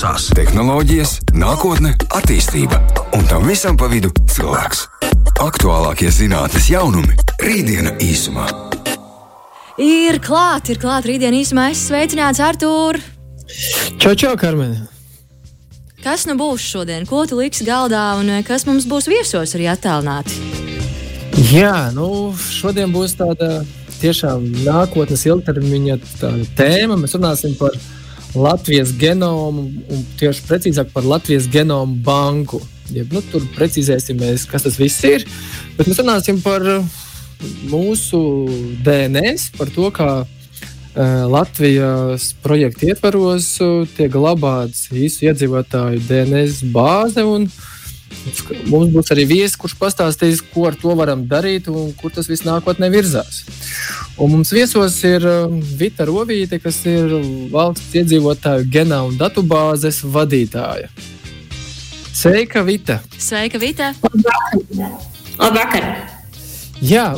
Tehnoloģijas, nākotne, attīstība un tam visam pa vidu cilvēks. Aktuālākie zinātnīs jaunumi - rītdiena īsumā. Ir klāt, ir klāt rītdiena īsumā. Es sveicināts Artur! Čau, čau, Karmen! Kas nu būs šodien? Ko tu liksi galdā un kas mums būs viesos arī attēlināti? Jā, nu, šodien būs tāda tiešām nākotnes ilgtermiņa tēma. Mēs runāsim par Latvijas genomu un tieši precīzāk par Latvijas genomu banku. Ja, nu, tur precizēsimies, kas tas viss ir. Bet mēs runāsim par mūsu DNS, par to, kā uh, Latvijas projekta ietvaros uh, tiek glabāts visu iedzīvotāju DNS bāze. Un, Mums būs arī viesis, kurš pastāstīs, ko ar to varam darīt un kur tas viss nākotnē virzās. Un mums viesos ir um, Vita Rovīte, kas ir valsts iedzīvotāju genāmu datubāzes vadītāja. Sveika, Vita! Sveika, Vita! Labvakar! Jā,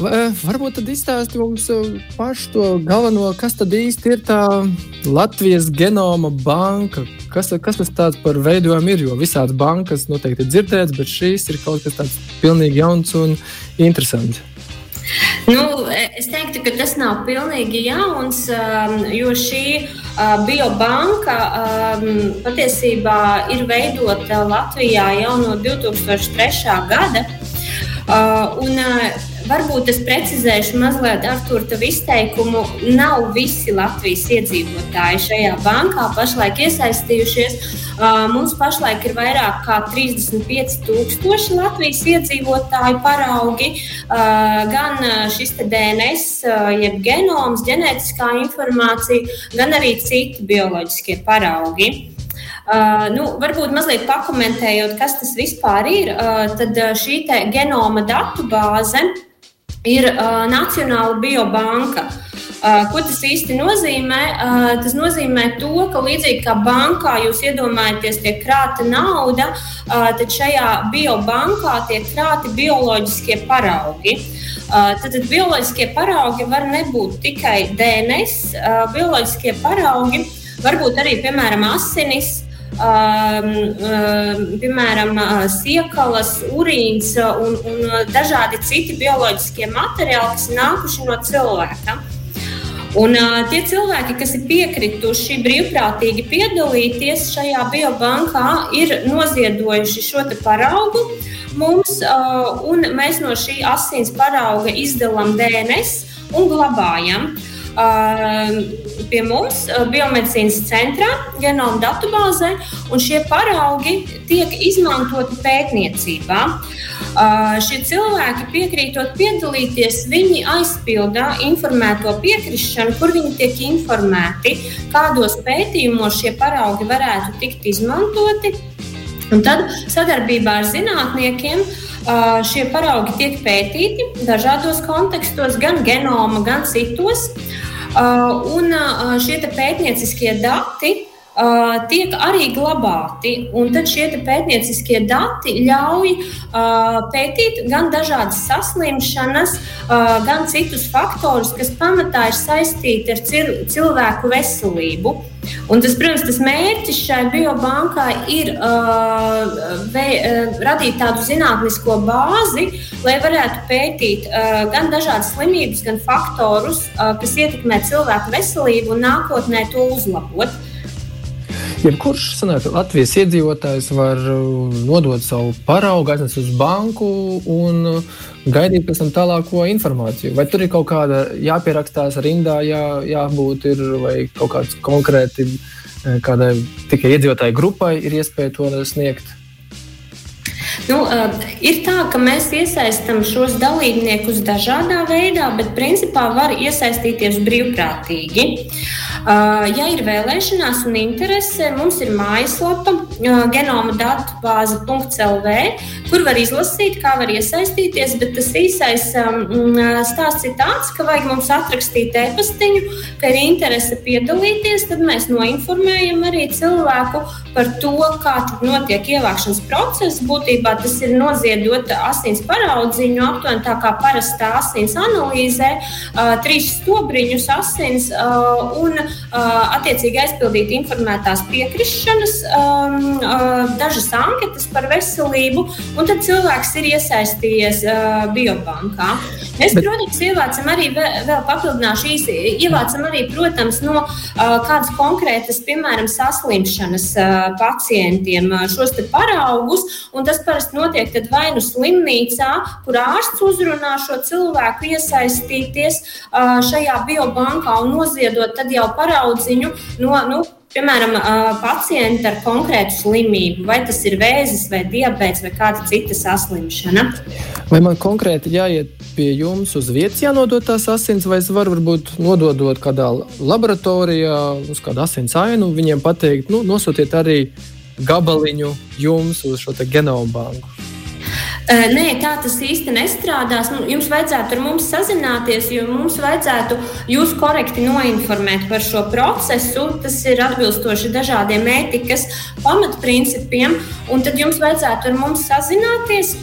varbūt tad izstāsti mums pašu to galveno, kas tad īsti ir tā Latvijas genoma banka. Kas, kas tas tāds par veidojumu ir? Jo visādas bankas noteikti ir dzirdētas, bet šīs ir kaut kas tāds pilnīgi jauns un interesants. Nu, es teiktu, ka tas nav pilnīgi jauns, um, jo šī uh, biobanka um, patiesībā ir veidota Latvijā jau no 2003. gada. Uh, un, uh, Varbūt es precizēšu mazliet Artur, tavu izteikumu. Nav visi Latvijas iedzīvotāji šajā bankā pašlaik iesaistījušies. Mums pašlaik ir vairāk nekā 35,000 Latvijas iedzīvotāju paraugi. Gan šis DNS, jeb genoms, ģenētiskā informācija, gan arī citi bioloģiskie paraugi. Uh, nu, varbūt mazliet pakomentējot, kas tas vispār ir, uh, tad šī genoma datu bāze ir uh, Nacionāla biobanka. Uh, ko tas īsti nozīmē? Uh, tas nozīmē to, ka līdzīgi kā bankā jūs iedomājaties, tiek krāta nauda, uh, tad šajā biobankā tiek krāti bioloģiskie paraugi. Tad, tad bioloģiskie paraugi var nebūt tikai DNS, bioloģiskie paraugi var būt arī, piemēram, asinis, piemēram, uh, siekalas, urīns un, un dažādi citi bioloģiskie materiāli, kas nākuši no cilvēka. Un, uh, tie cilvēki, kas ir piekrituši brīvprātīgi piedalīties šajā biobankā, ir noziedojuši šo paraugu mums, uh, un mēs no šī asins parauga izdalām DNS un glabājam. Uh, pie mums biomedicīnas centrā, genoma datubāzē, un šie paraugi tiek izmantoti pētniecībā. Uh, šie cilvēki, piekrītot piedalīties, viņi aizpilda informēto piekrišanu, kur viņi tiek informēti, kādos pētījumos šie paraugi varētu tikt izmantoti. Un tad sadarbībā ar zinātniekiem šie paraugi tiek pētīti dažādos kontekstos, gan genoma, gan citos. Un šie pētnieciskie dati Uh, tiek arī glabāti. Un tad šie pētnieciskie dati ļauj uh, pētīt gan dažādas saslimšanas, uh, gan citus faktorus, kas pamatā ir saistīti ar cil cilvēku veselību. Un tas, protams, tas mērķis šai biobankai ir uh, vē, uh, radīt tādu zinātnisko bāzi, lai varētu pētīt uh, gan dažādas slimības, gan faktorus, uh, kas ietekmē cilvēku veselību un nākotnē to uzlabot. Jebkurš sanāk, Latvijas iedzīvotājs var uh, nodot savu paraugu, aiznest uz banku un uh, gaidīt pēc tam tālāko informāciju. Vai tur ir kaut kāda jāpierakstās rindā, jā, jābūt ir, vai kaut kāds konkrēti uh, kādai tikai iedzīvotāju grupai ir iespēja to sniegt? Nu, ir tā, ka mēs iesaistām šos dalībniekus dažādā veidā, bet principā var iesaistīties brīvprātīgi. Ja ir vēlēšanās un interese, mums ir mājaslapa genoma datubāze.lv, kur var izlasīt, kā var iesaistīties. Bet tas īsais um, stāsts ir tāds, ka vajag mums atrakstīt e-pastiņu, ka ir interese piedalīties. Tad mēs noinformējam arī cilvēku par to, kā notiek ievākšanas process. Būtībā tas ir noziedot asins paraudziņu, aptuveni tā kā parastā asins analīzē, uh, trīs stobriņus asins uh, un uh, attiecīgi aizpildīt informētās piekrišanas, um, uh, dažas anketas par veselību, un tad cilvēks ir iesaistījies uh, biobankā. Mēs, Bet... protams, ievācam arī vēl, vēl papildināšu īsi, ievācam arī, protams, no uh, kādas konkrētas, piemēram, saslimšanas uh, pacientiem šos paraugus. Tas parasti notiek vai nu slimnīcā, kur ārsts uzrunā šo cilvēku iesaistīties šajā biobankā un noziedot jau paraudziņu no. Nu, Piemēram, pacienti ar konkrētu slimību, vai tas ir vēzis, vai diabetes, vai kāda cita saslimšana. Vai man konkrēti jāiet pie jums uz vietas, jānodod tās asins, vai es varu varbūt nododot kādā laboratorijā uz kādu asins ainu, viņiem pateikt, nu, nosūtiet arī gabaliņu jums uz šo genomu banku. Nē, tā tas īsti nestrādās. Nu, jums vajadzētu ar mums sazināties, jo mums vajadzētu jūs korekti noinformēt par šo procesu. Tas ir atbilstoši dažādiem ētikas pamatprincipiem. Un tad jums vajadzētu ar mums sazināties.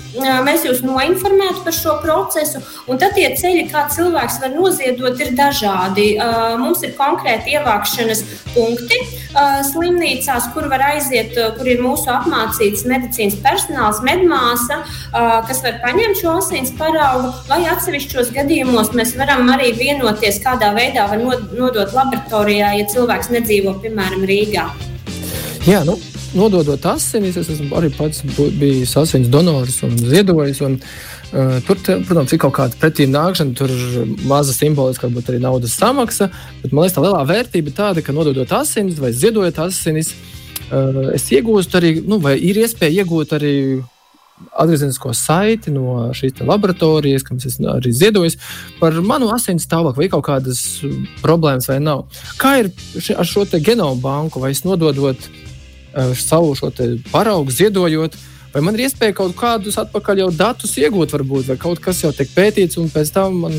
Mēs jūs noinformētu par šo procesu. Un tad tie ceļi, kā cilvēks var noziedot, ir dažādi. Mums ir konkrēti ievākšanas punkti slimnīcās, kur var aiziet, kur ir mūsu apmācīts medicīnas personāls, medmāsa kas var paņemt šo asins paraugu, vai atsevišķos gadījumos mēs varam arī vienoties, kādā veidā var nodot laboratorijā, ja cilvēks nedzīvo, piemēram, Rīgā. Jā, nu, nododot asinis, es esmu arī pats bijis asins donors un ziedojis. Un, uh, tur, protams, ir kaut kāda pretīm nākšana, tur ir maza simboliska, varbūt arī naudas samaksa. Bet man liekas, tā lielā vērtība ir tāda, ka nododot asinis vai ziedojot asinis, es iegūstu arī, nu, vai ir iespēja iegūt arī atgriezenisko saiti no šīs laboratorijas, kam es arī ziedoju par manu asins stāvokli, vai kaut kādas problēmas vai nav. Kā ir ar šo genomu banku, vai es nododot savu paraugu, ziedojot, vai man ir iespēja kaut kādus atpakaļ jau datus iegūt, varbūt, vai kaut kas jau tiek pētīts, un pēc tam man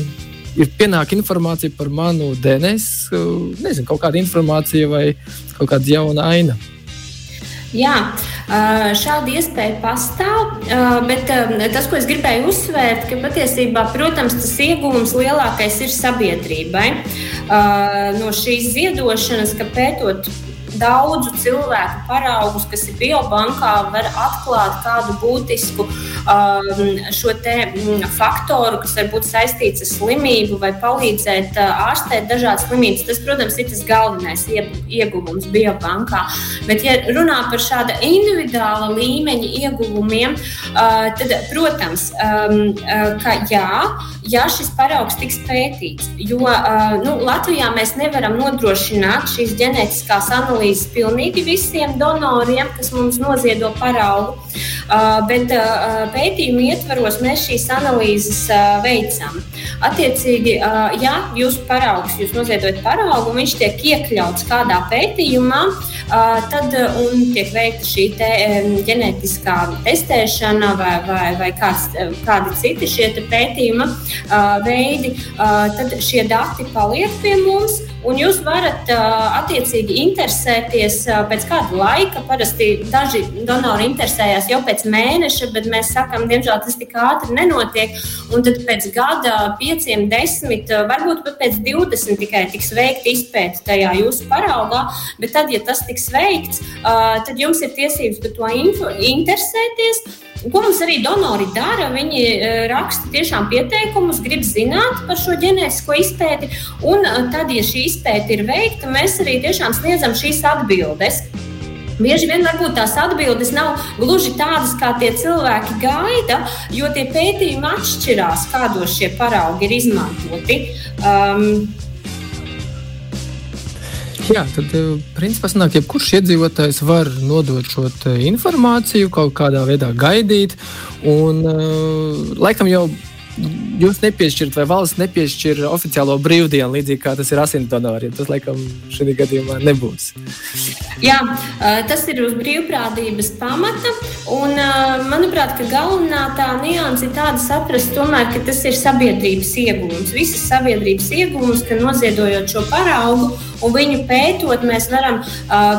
ir pienāka informācija par manu DNS, nezinu, kaut kāda informācija vai kaut kāda jauna aina. Jā, šāda iespēja pastāv, bet tas, ko es gribēju uzsvērt, ka patiesībā, protams, tas iegūms lielākais ir sabiedrībai no šīs ziedošanas, ka pētot daudzu cilvēku paraugus, kas ir biobankā, var atklāt kādu būtisku um, šo mm, faktoru, kas var būt saistīts ar slimību vai palīdzēt uh, ārstēt dažādas slimības. Tas, protams, ir tas galvenais ieguvums biobankā. Bet, ja runā par šāda individuāla līmeņa ieguvumiem, uh, tad, protams, um, uh, ka jā, ja šis paraugs tiks pētīts. Jo nu, Latvijā mēs nevaram nodrošināt šīs ģenētiskās analīzes pilnīgi visiem donoriem, kas mums noziedo paraugu. Uh, bet uh, pētījumu ietvaros mēs šīs analīzes uh, veicam. Attiecīgi, uh, ja jūsu paraugs, jūs noziedojat paraugu, viņš tiek iekļauts kādā pētījumā, uh, tad tiek veikta šī te, ģenētiskā testēšana vai, vai, vai kāds, kādi citi šie pētījumi veidi, tad šie dati paliek pie mums. Un jūs varat attiecīgi interesēties pēc kāda laika. Parasti daži donori interesējās jau pēc mēneša, bet mēs sakām, diemžēl tas tik ātri nenotiek. Un tad pēc gada, pieciem, desmit, varbūt pat pēc divdesmit tikai tiks veikta izpēta tajā jūsu paraugā. Bet tad, ja tas tiks veikts, tad jums ir tiesības par to interesēties. Ko mums arī donori dara? Viņi raksta tiešām pieteikumus, grib zināt par šo ģenētisko izpēti. Un tad, ja šī izpēta ir veikta, mēs arī tiešām sniedzam šīs atbildes. Bieži vien varbūt tās atbildes nav gluži tādas, kā tie cilvēki gaida, jo tie pētījumi atšķirās, kādos šie paraugi ir izmantoti. Um, Jā, tad principā sanāk, jebkurš iedzīvotājs var nodot šo informāciju, kaut kādā veidā gaidīt. Un, laikam jau jūs nepiešķirat, vai valsts nepiešķir oficiālo brīvdienu, līdzīgi kā tas ir asindonoriem. Tas, laikam, šajā gadījumā nebūs. Jā, tas ir uz brīvprātības pamata. Un, manuprāt, galvenā tā nianse ir tāda saprast, tomēr, ka tas ir sabiedrības iegūms. Visas sabiedrības iegūms, ka noziedojot šo paraugu un viņu pētot, mēs varam,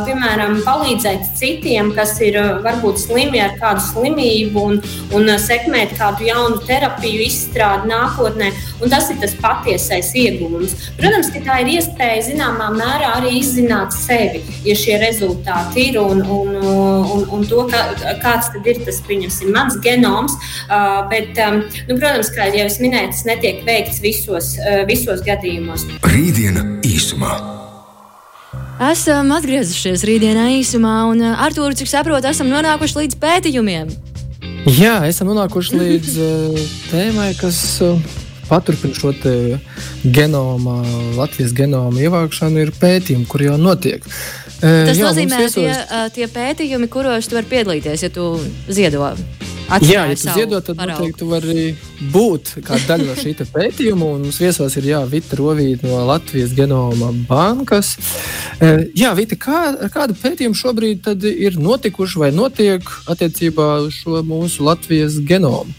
piemēram, palīdzēt citiem, kas ir varbūt slimi ar kādu slimību un, un sekmēt kādu jaunu terapiju izstrādi nākotnē. Un tas ir tas patiesais iegūms. Protams, ka tā ir iespēja zināmā mērā arī izzināt sevi, ja šie rezultāti ir un, un, un, un to, ka, kāds tad ir tas, pieņemsim, mans genoms. Bet, nu, protams, kā jau es minēju, tas netiek veikts visos, visos gadījumos. Rītdiena īsumā. Esam atgriezušies rītdienā īsumā, un ar to, cik saprotu, esam nonākuši līdz pētījumiem. Jā, esam nonākuši līdz uh, tēmai, kas uh, paturpina šo genoma, Latvijas genoma ievākšanu, ir pētījumi, kur jau notiek. Uh, Tas jā, nozīmē, ka tie, tie pētījumi, kuros tu vari piedalīties, ja tu ziedo Jā, ja tu ziedot, tad paraugu. noteikti tu vari būt kā daļa no šī pētījuma. Mums viesos ir jā, Vita Rovīta no Latvijas genoma bankas. E, jā, Vita, kā, kāda pētījuma šobrīd ir notikuši vai notiek attiecībā uz šo mūsu Latvijas genomu?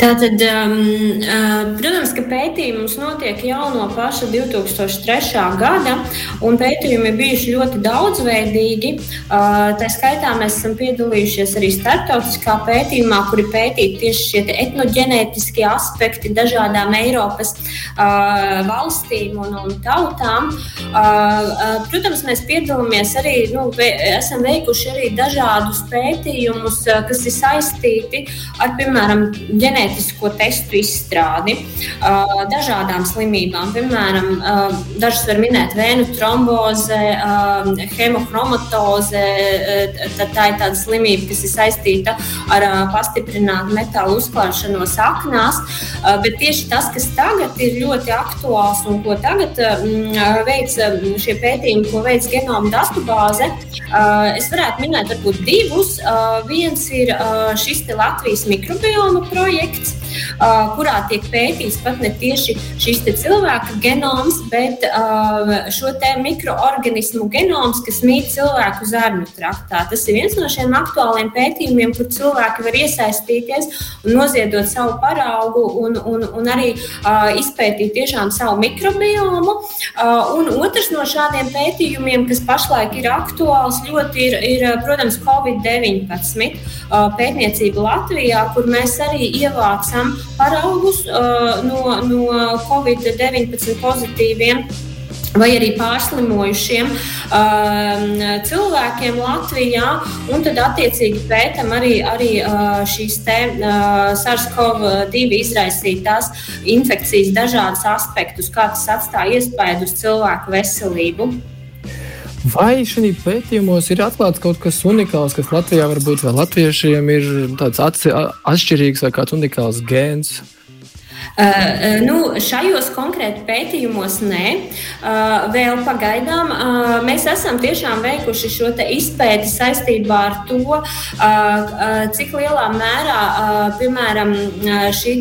Tātad, um, uh, protams, ka pētījums notiek jau no paša 2003. gada, un pētījumi ir bijuši ļoti daudzveidīgi. Uh, tā skaitā mēs esam piedalījušies arī starptautiskā pētījumā, kur ir pētīti tieši šie etnoģenētiskie aspekti dažādām Eiropas uh, valstīm un, un tautām. Uh, uh, protams, mēs piedalāmies arī, nu, ve esam veikuši arī dažādus pētījumus, uh, kas ir saistīti ar, piemēram, ģenētiskā ģenētisko testu izstrādi uh, dažādām slimībām. Piemēram, uh, dažas var minēt vēnu tromboze, uh, hemohromatoze. Tad tā ir tāda slimība, kas ir saistīta ar pastiprinātu metālu uzklāšanos aknās. Bet tieši tas, kas tagad ir ļoti aktuāls un ko tagad veic šie pētījumi, ko veic genoma datubāze, es varētu minēt varbūt divus. Viens ir šis Latvijas mikrobioma projekts projekts, uh, kurā tiek pētīts pat ne tieši šis cilvēka genoms, bet uh, šo mikroorganismu genoms, kas mīt cilvēku zarnu traktā. Tas ir viens no šiem aktuāliem pētījumiem, kur cilvēki var iesaistīties un noziedot savu paraugu un, un, un arī uh, izpētīt tiešām savu mikrobiomu. Uh, un otrs no šādiem pētījumiem, kas pašlaik ir aktuāls, ļoti ir, ir protams, Covid-19 uh, pētniecība Latvijā, kur mēs arī ievērojam ievācam paraugus uh, no, no Covid-19 pozitīviem vai arī pārslimojušiem uh, cilvēkiem Latvijā. Un tad, attiecīgi, pētām arī, arī uh, šīs te, uh, SARS-CoV-2 izraisītās infekcijas dažādus aspektus, kā tas atstāja iespēju uz cilvēku veselību. Vai šajā pētījumos ir atklāts kaut kas unikāls, kas Latvijā varbūt vēl latviešiem ir tāds atšķirīgs vai kāds unikāls gēns? Uh, nu, šajos konkrēti pētījumos nē. Uh, vēl pagaidām uh, mēs esam tiešām veikuši šo izpēti saistībā ar to, cik lielā mērā, piemēram, šī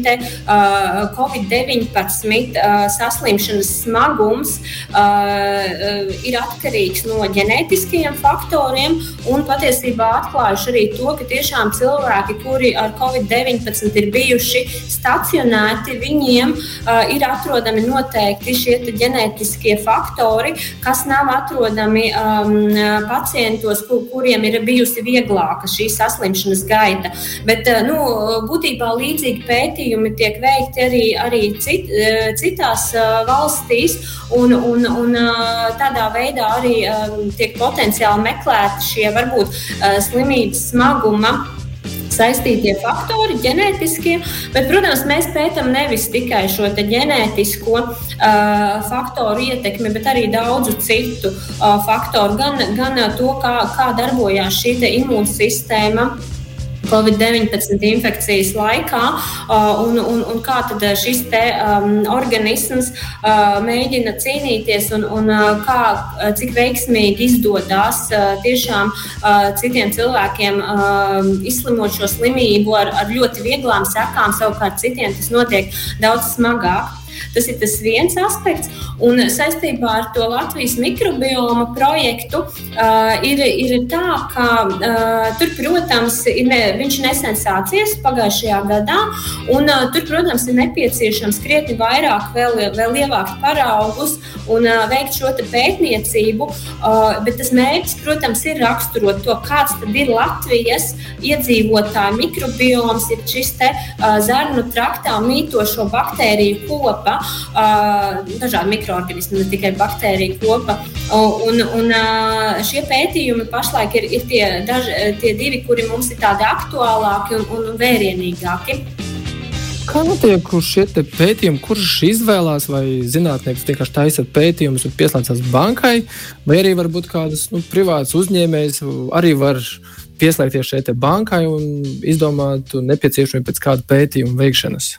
Covid-19 saslimšanas smagums ir atkarīgs no ģenētiskajiem faktoriem. Un patiesībā atklājuši arī to, ka tiešām cilvēki, kuri ar Covid-19 ir bijuši stacionēti, viņiem uh, ir atrodami noteikti šie ģenētiskie faktori, kas nav atrodami um, pacientos, kur, kuriem ir bijusi vieglāka šī saslimšanas gaita. Bet uh, nu, būtībā līdzīgi pētījumi tiek veikti arī, arī cit, uh, citās uh, valstīs, un, un, un uh, tādā veidā arī um, tiek potenciāli meklēti šie varbūt uh, slimības smaguma saistītie faktori, ģenētiskie, bet, protams, mēs pētām nevis tikai šo ģenētisko uh, faktoru ietekmi, bet arī daudzu citu uh, faktoru, gan, gan to, kā, kā darbojās šī imūnsistēma Covid-19 infekcijas laikā, un, un, un kā tad šis te, um, organisms uh, mēģina cīnīties un, un kā, cik veiksmīgi izdodas uh, tiešām uh, citiem cilvēkiem uh, izslimot šo slimību ar, ar ļoti vieglām sekām, savukārt citiem tas notiek daudz smagāk. Tas ir tas viens aspekts. Un saistībā ar to Latvijas mikrobioma projektu uh, ir, ir tā, ka uh, tur, protams, ir ne, viņš nesen sācies pagājušajā gadā, un uh, tur, protams, ir nepieciešams krietni vairāk vēl, vēl ievākt paraugus un uh, veikt šo pētniecību. Uh, bet tas mērķis, protams, ir raksturot to, kāds ir Latvijas iedzīvotāju mikrobioms, ir šis te uh, zarnu traktā mītošo baktēriju kopa dažādi mikroorganismi, ne tikai baktēriju kopa. Un, un šie pētījumi pašlaik ir, ir tie, daži, tie divi, kuri mums ir tādi aktuālāki un, un vērienīgāki. Kā notiek šie pētījumi, kurš izvēlās, vai zinātnieks vienkārši taisa pētījumus un pieslēdzas bankai, vai arī varbūt kādas nu, privātas uzņēmējas arī var pieslēgties šai bankai un izdomāt nepieciešamību pēc kāda pētījuma veikšanas?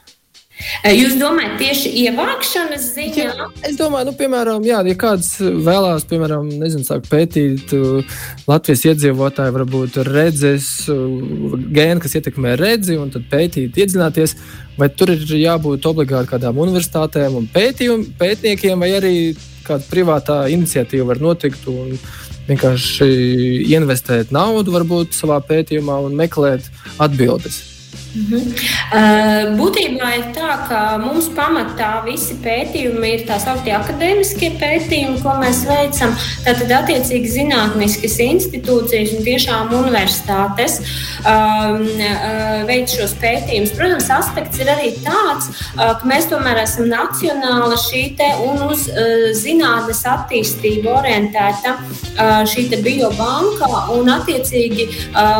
Jūs domājat tieši ievākšanas ziņā? Jā, es domāju, nu, piemēram, jā, ja kāds vēlās, piemēram, nezinu, sāk pētīt uh, Latvijas iedzīvotāju, varbūt redzes uh, gēnu, kas ietekmē redzi, un tad pētīt, iedzināties, vai tur ir jābūt obligāti kādām universitātēm un pētniekiem, vai arī kāda privātā iniciatīva var notikt un vienkārši investēt naudu varbūt savā pētījumā un meklēt atbildes. Mhm. Uh, būtībā ir tā, ka mums pamatā visi pētījumi ir tā sauktie akadēmiskie pētījumi, ko mēs veicam. Tātad, attiecīgi, zinātniskas institūcijas un tiešām universitātes um, uh, veic šos pētījumus. Protams, aspekts ir arī tāds, uh, ka mēs tomēr esam nacionāla šī un uz zinātnes attīstību orientēta šī biobanka, un attiecīgi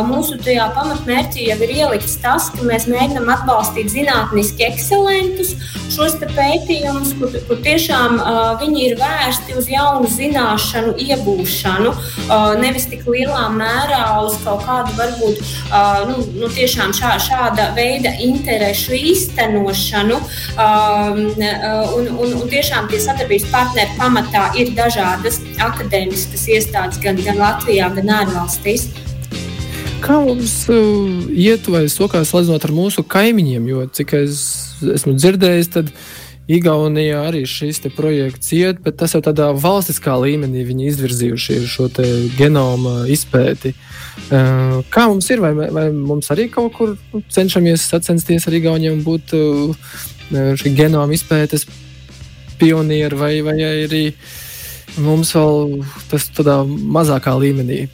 mūsu tajā pamatmērķī jau ir ielikts tas, ka mēs mēģinām atbalstīt zinātniski ekscelentus šos pētījumus, kur, kur tiešām uh, viņi ir vērsti uz jaunu zināšanu iegūšanu, uh, nevis tik lielā mērā uz kaut kādu varbūt uh, nu, nu, tiešām šā, šāda veida interešu īstenošanu. Um, un, un, un tiešām tie sadarbības partneri pamatā ir dažādas akadēmiskas iestādes gan, gan Latvijā, gan ārvalstīs. Kā mums uh, iet vai sokās salīdzinot ar mūsu kaimiņiem? Jo cik es esmu dzirdējis, tad Igaunijā arī šis projekts iet, bet tas jau tādā valstiskā līmenī viņi izvirzījuši šo genoma izpēti. Uh, kā mums ir, vai, vai mums arī kaut kur cenšamies sacensties ar Igauniem būt uh, šī genoma izpētes pionieri, vai, vai arī mums vēl tas tādā mazākā līmenī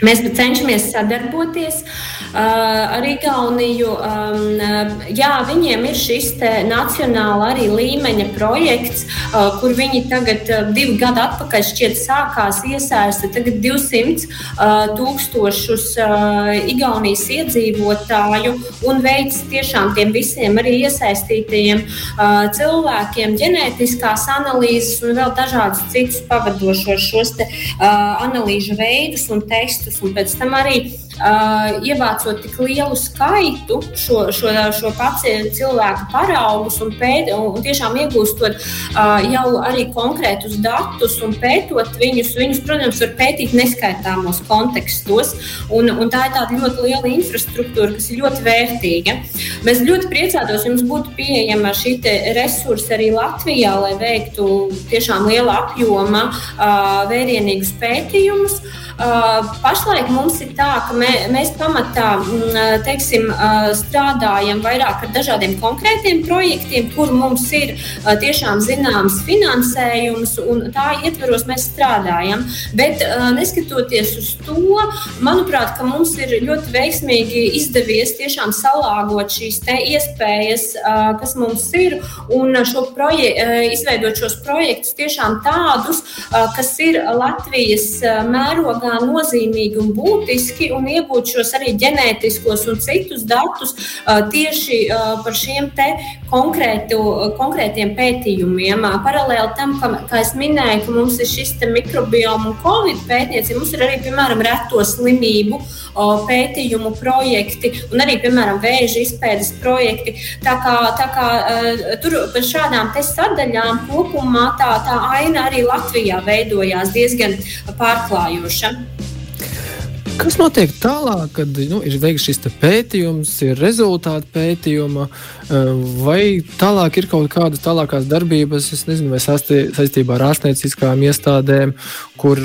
Mēs cenšamies sadarboties uh, ar Igauniju. Um, jā, viņiem ir šis nacionāla arī līmeņa projekts, uh, kur viņi tagad, uh, divi gadi atpakaļ, šķiet, sākās iesaista tagad 200 uh, tūkstošus uh, Igaunijas iedzīvotāju un veids tiešām tiem visiem arī iesaistītajiem uh, cilvēkiem ģenētiskās analīzes un vēl dažādus citus pavadošos šos te, uh, analīžu veidus un testus testus, un pēc tam arī uh, ievācot tik lielu skaitu šo, šo, šo pacientu cilvēku paraugus un, pēt, un, tiešām iegūstot uh, jau arī konkrētus datus un pētot viņus, viņus, protams, var pētīt neskaitāmos kontekstos. Un, un tā ir tāda ļoti liela infrastruktūra, kas ir ļoti vērtīga. Mēs ļoti priecātos, ja mums būtu pieejama šī resursa arī Latvijā, lai veiktu tiešām liela apjoma uh, vērienīgus pētījumus. Uh, pašlaik mums ir tā, ka mē, mēs pamatā mm, teiksim, strādājam vairāk ar dažādiem konkrētiem projektiem, kur mums ir tiešām zināms finansējums, un tā ietveros mēs strādājam. Bet neskatoties uz to, manuprāt, mums ir ļoti veiksmīgi izdevies tiešām salāgot šīs iespējas, kas mums ir, un šo izveidot šos projektus tiešām tādus, kas ir Latvijas mērogā nozīmīgi un būtiski un iegūt šos arī ģenētiskos un citus datus tieši par šiem te konkrētu, konkrētiem pētījumiem. Paralēli tam, ka, kā es minēju, ka mums ir šis mikrobioma un covid pētniecība, mums ir arī, piemēram, reto slimību pētījumu projekti un arī, piemēram, vēža izpētes projekti. Tā kā, tā kā tur par šādām sadaļām kopumā tā, tā aina arī Latvijā veidojās diezgan pārklājoša. Kas notiek tālāk, kad nu, ir veikts šis pētījums, ir rezultāti pētījuma, eh, vai tālāk ir kaut kādas tālākās darbības, nezinu, vai saistībā ar ārstnieciskām iestādēm, kur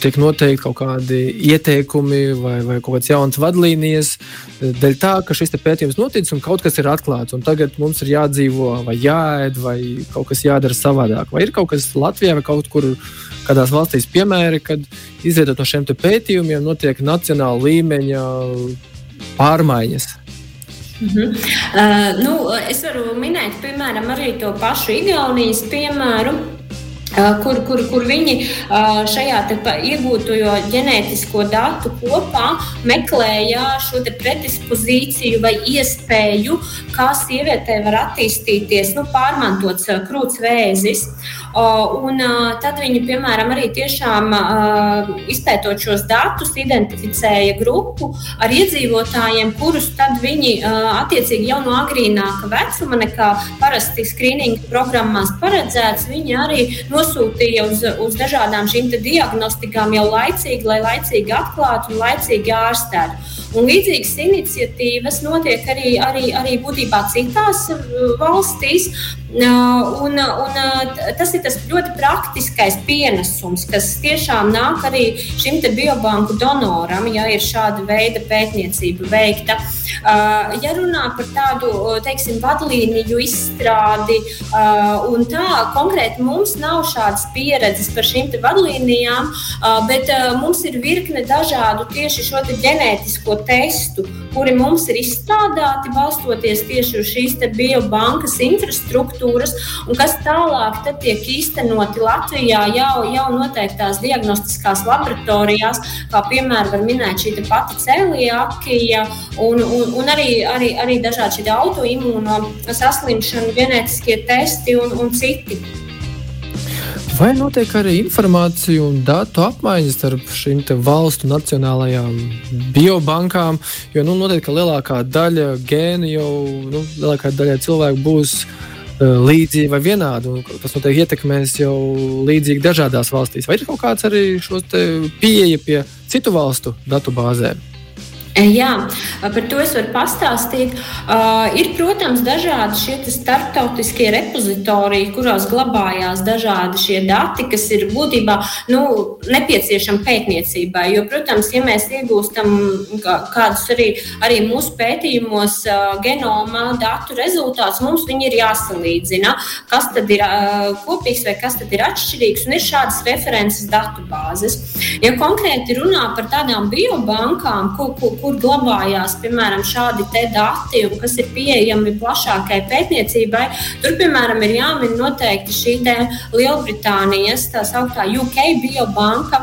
tiek noteikti kaut kādi ieteikumi vai, vai kaut kādas jaunas vadlīnijas, eh, dēļ tā, ka šis pētījums noticis un kaut kas ir atklāts, un tagad mums ir jādzīvo vai jāēd, vai kaut kas jādara savādāk. Vai ir kaut kas Latvijā vai kaut kur kādās valstīs piemēri, kad izveidot no šiem pētījumiem notiek nacionāla līmeņa pārmaiņas. Mm -hmm. uh, nu, es varu minēt, piemēram, arī to pašu Igaunijas piemēru. Uh, kur, kur, kur viņi uh, šajā iegūto ģenētisko datu kopā meklēja šo predispozīciju vai iespēju, kā sievietē var attīstīties nu, pārmantots uh, krūts vēzis. Un tad viņi, piemēram, arī tiešām izpētot šos datus, identificēja grupu ar iedzīvotājiem, kurus tad viņi attiecīgi jau no agrīnāka vecuma, nekā parasti skrīninga programmās paredzēts, viņi arī nosūtīja uz, uz dažādām šīm diagnostikām jau laicīgi, lai laicīgi atklātu un laicīgi ārstētu. Un līdzīgas iniciatīvas notiek arī, arī, arī būtībā citās valstīs. Un, un tas ir tas ļoti praktiskais pienesums, kas tiešām nāk arī šim biobanku donoram, ja ir šāda veida pētniecība veikta. Ja runā par tādu teiksim, vadlīniju izstrādi, un tā konkrēti mums nav šādas pieredzes par šīm vadlīnijām, bet mums ir virkne dažādu tieši šo ģenētisko testu, kuri mums ir izstrādāti balstoties tieši uz šīs biobankas infrastruktūras, un kas tālāk tiek īstenoti Latvijā jau, jau noteiktās diagnostiskās laboratorijās, kā piemēram var minēt šī pati celiakija un, un, un arī, arī, arī dažādi autoimūno saslimšanu, ģenētiskie testi un, un citi. Vai notiek arī informācija un datu apmaiņas starp šīm valstu nacionālajām biobankām? Jo nu, noteikti, lielākā daļa gēnu jau nu, lielākā daļa cilvēku būs līdzīgi vai vienādi. Tas noteikti ietekmēs jau līdzīgi dažādās valstīs. Vai ir kaut kāds arī šo pieeja pie citu valstu datu bāzēm? E, jā, par to es varu pastāstīt. Uh, ir, protams, dažādi šie starptautiskie repozitoriji, kuros glabājās dažādi šie dati, kas ir būtībā nu, nepieciešami pētniecībai. Jo, protams, ja mēs iegūstam kādus arī, arī mūsu pētījumos uh, genoma datu rezultātus, mums viņi ir jāsalīdzina, kas tad ir uh, kopīgs vai kas tad ir atšķirīgs, un ir šādas references datu bāzes. Ja konkrēti runā par tādām biobankām, ko, ko, kur glabājās piemēram šādi dati un kas ir pieejami plašākai pētniecībai. Tur, piemēram, ir jāmin noteikti šī Lielbritānijas tā sauktā UK biobanka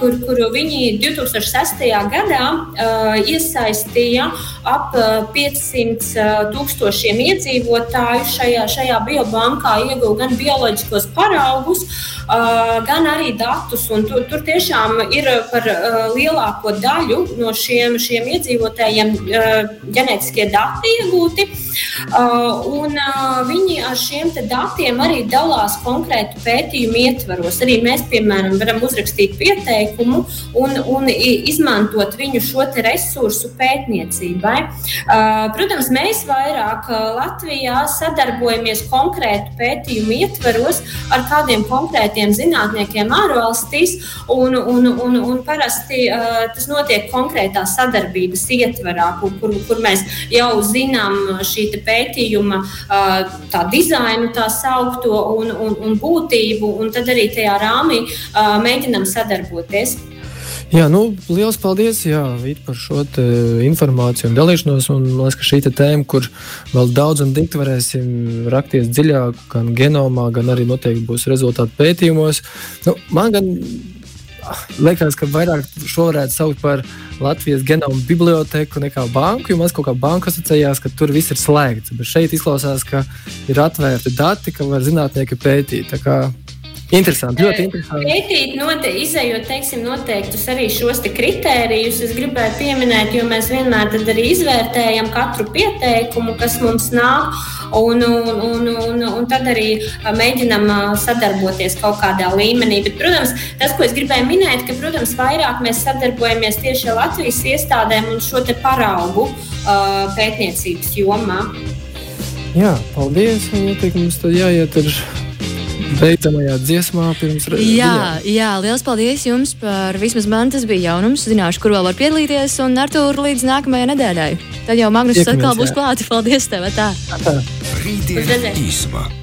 kur, kuru viņi 2006. gadā uh, iesaistīja ap 500 uh, tūkstošiem iedzīvotāju šajā, šajā biobankā, ieguva gan bioloģiskos paraugus, gan arī datus. Tur, tur tiešām ir par lielāko daļu no šiem, šiem iedzīvotājiem ģenētiskie dati iegūti. Un viņi ar šiem datiem arī dalās konkrētu pētījumu ietvaros. Arī mēs, piemēram, varam uzrakstīt pie pieteikumu un, un izmantot viņu šo resursu pētniecībai. Protams, mēs vairāk Latvijā sadarbojamies konkrētu pētījumu ietveros ar kādiem konkrētiem zinātniekiem ārvalstīs, un, un, un, un parasti tas notiek konkrētā sadarbības ietverā, kur, kur, kur mēs jau zinām šī pētījuma tā dizainu, tā saukto un, un, un būtību, un tad arī tajā rāmī mēģinam sadarboties sadarboties. Jā, nu, liels paldies jā, Vīt, par šo informāciju un dalīšanos. Un, man liekas, ka šī tēma, kur vēl daudz un dikti varēsim rakties dziļāk, gan genomā, gan arī noteikti būs rezultāti pētījumos. Nu, man gan liekas, ka vairāk šo varētu saukt par Latvijas genomu biblioteku nekā banku, jo man kaut kā banka asociējās, ka tur viss ir slēgts. Bet šeit izklausās, ka ir atvērti dati, ka var zinātnieki pētīt. Interesanti, ļoti interesanti. Pētīt, note, izējot teiksim, noteiktus arī šos kritērijus, es gribēju pieminēt, jo mēs vienmēr arī izvērtējam katru pieteikumu, kas mums nāk, un, un, un, un, un tad arī mēģinam sadarboties kaut kādā līmenī. Bet, protams, tas, ko es gribēju minēt, ka, protams, vairāk mēs sadarbojamies tieši ar Latvijas iestādēm un šo paraugu uh, pētniecības jomā. Jā, paldies. Ieteikums tad jāiet ar beidzamajā dziesmā pirms redzēšanas. Jā, jā, liels paldies jums par vismaz man tas bija jaunums. Zināšu, kur vēl var piedalīties, un ar to līdz nākamajai nedēļai. Tad jau Magnus atkal būs klāts. Paldies tev! Tā. Rītdien īsumā.